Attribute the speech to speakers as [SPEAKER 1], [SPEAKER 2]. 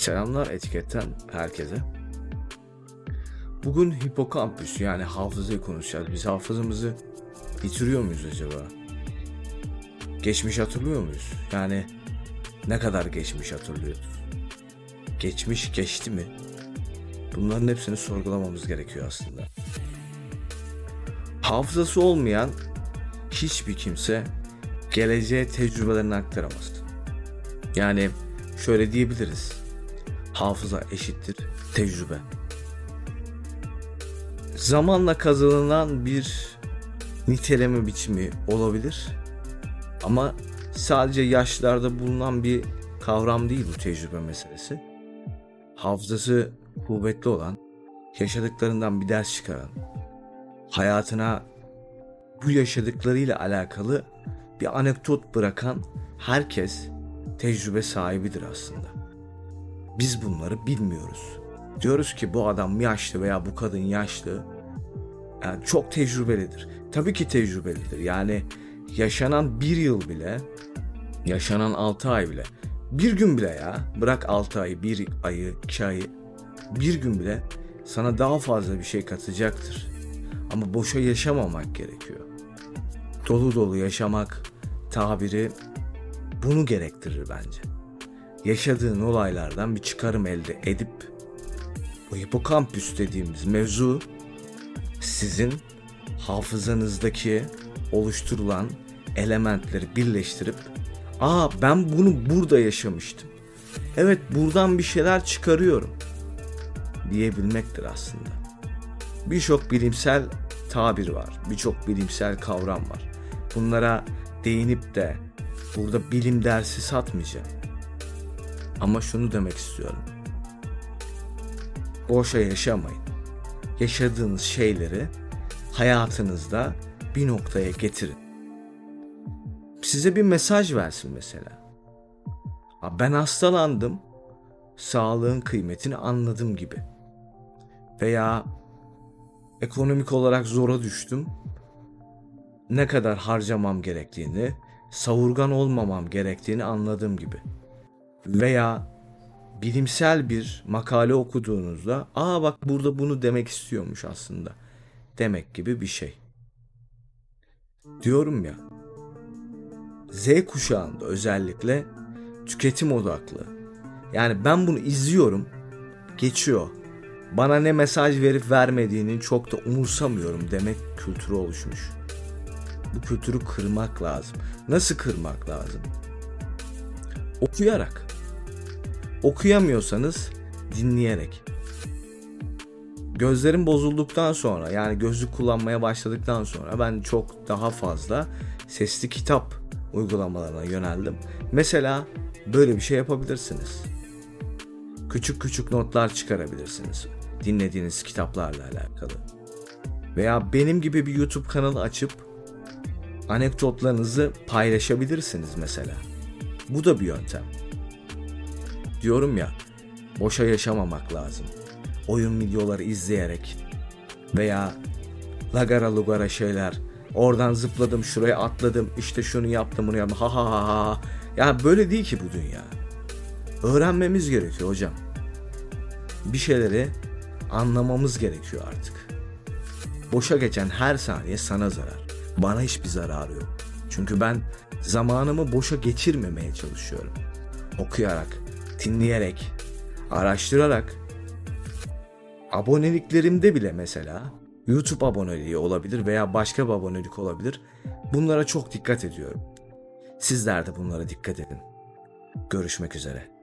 [SPEAKER 1] Selamlar etiketten herkese. Bugün hipokampüs yani hafızayı konuşacağız. Biz hafızamızı bitiriyor muyuz acaba? Geçmiş hatırlıyor muyuz? Yani ne kadar geçmiş hatırlıyoruz? Geçmiş geçti mi? Bunların hepsini sorgulamamız gerekiyor aslında. Hafızası olmayan hiçbir kimse geleceğe tecrübelerini aktaramaz. Yani şöyle diyebiliriz. Hafıza eşittir tecrübe. Zamanla kazanılan bir niteleme biçimi olabilir. Ama sadece yaşlarda bulunan bir kavram değil bu tecrübe meselesi. Hafızası kuvvetli olan, yaşadıklarından bir ders çıkaran, hayatına bu yaşadıklarıyla alakalı bir anekdot bırakan herkes tecrübe sahibidir aslında. Biz bunları bilmiyoruz. Diyoruz ki bu adam yaşlı veya bu kadın yaşlı. Yani çok tecrübelidir. Tabii ki tecrübelidir. Yani yaşanan bir yıl bile, yaşanan altı ay bile, bir gün bile ya, bırak altı ayı, bir ayı, iki ayı, bir gün bile sana daha fazla bir şey katacaktır. Ama boşa yaşamamak gerekiyor. Dolu dolu yaşamak tabiri bunu gerektirir bence. Yaşadığın olaylardan bir çıkarım elde edip bu hipokampüs dediğimiz mevzu sizin hafızanızdaki oluşturulan elementleri birleştirip aa ben bunu burada yaşamıştım. Evet buradan bir şeyler çıkarıyorum diyebilmektir aslında. Birçok bilimsel tabir var, birçok bilimsel kavram var. Bunlara değinip de burada bilim dersi satmayacağım. Ama şunu demek istiyorum. Boşa yaşamayın. Yaşadığınız şeyleri hayatınızda bir noktaya getirin. Size bir mesaj versin mesela. Ben hastalandım. Sağlığın kıymetini anladım gibi. Veya ekonomik olarak zora düştüm. Ne kadar harcamam gerektiğini, savurgan olmamam gerektiğini anladığım gibi. Veya bilimsel bir makale okuduğunuzda aa bak burada bunu demek istiyormuş aslında demek gibi bir şey. Diyorum ya Z kuşağında özellikle tüketim odaklı. Yani ben bunu izliyorum geçiyor. Bana ne mesaj verip vermediğini çok da umursamıyorum demek kültürü oluşmuş. Bu kültürü kırmak lazım. Nasıl kırmak lazım? Okuyarak. Okuyamıyorsanız dinleyerek. Gözlerim bozulduktan sonra yani gözlük kullanmaya başladıktan sonra ben çok daha fazla sesli kitap uygulamalarına yöneldim. Mesela böyle bir şey yapabilirsiniz. Küçük küçük notlar çıkarabilirsiniz dinlediğiniz kitaplarla alakalı. Veya benim gibi bir YouTube kanalı açıp anekdotlarınızı paylaşabilirsiniz mesela. Bu da bir yöntem. Diyorum ya, boşa yaşamamak lazım. Oyun videoları izleyerek veya lagara lugara şeyler. Oradan zıpladım, şuraya atladım, işte şunu yaptım, bunu yaptım. Ha ha ha ha. Ya böyle değil ki bu dünya. Öğrenmemiz gerekiyor hocam. Bir şeyleri anlamamız gerekiyor artık. Boşa geçen her saniye sana zarar. Bana hiçbir zararı yok. Çünkü ben zamanımı boşa geçirmemeye çalışıyorum. Okuyarak, dinleyerek, araştırarak, aboneliklerimde bile mesela YouTube aboneliği olabilir veya başka bir abonelik olabilir. Bunlara çok dikkat ediyorum. Sizler de bunlara dikkat edin. Görüşmek üzere.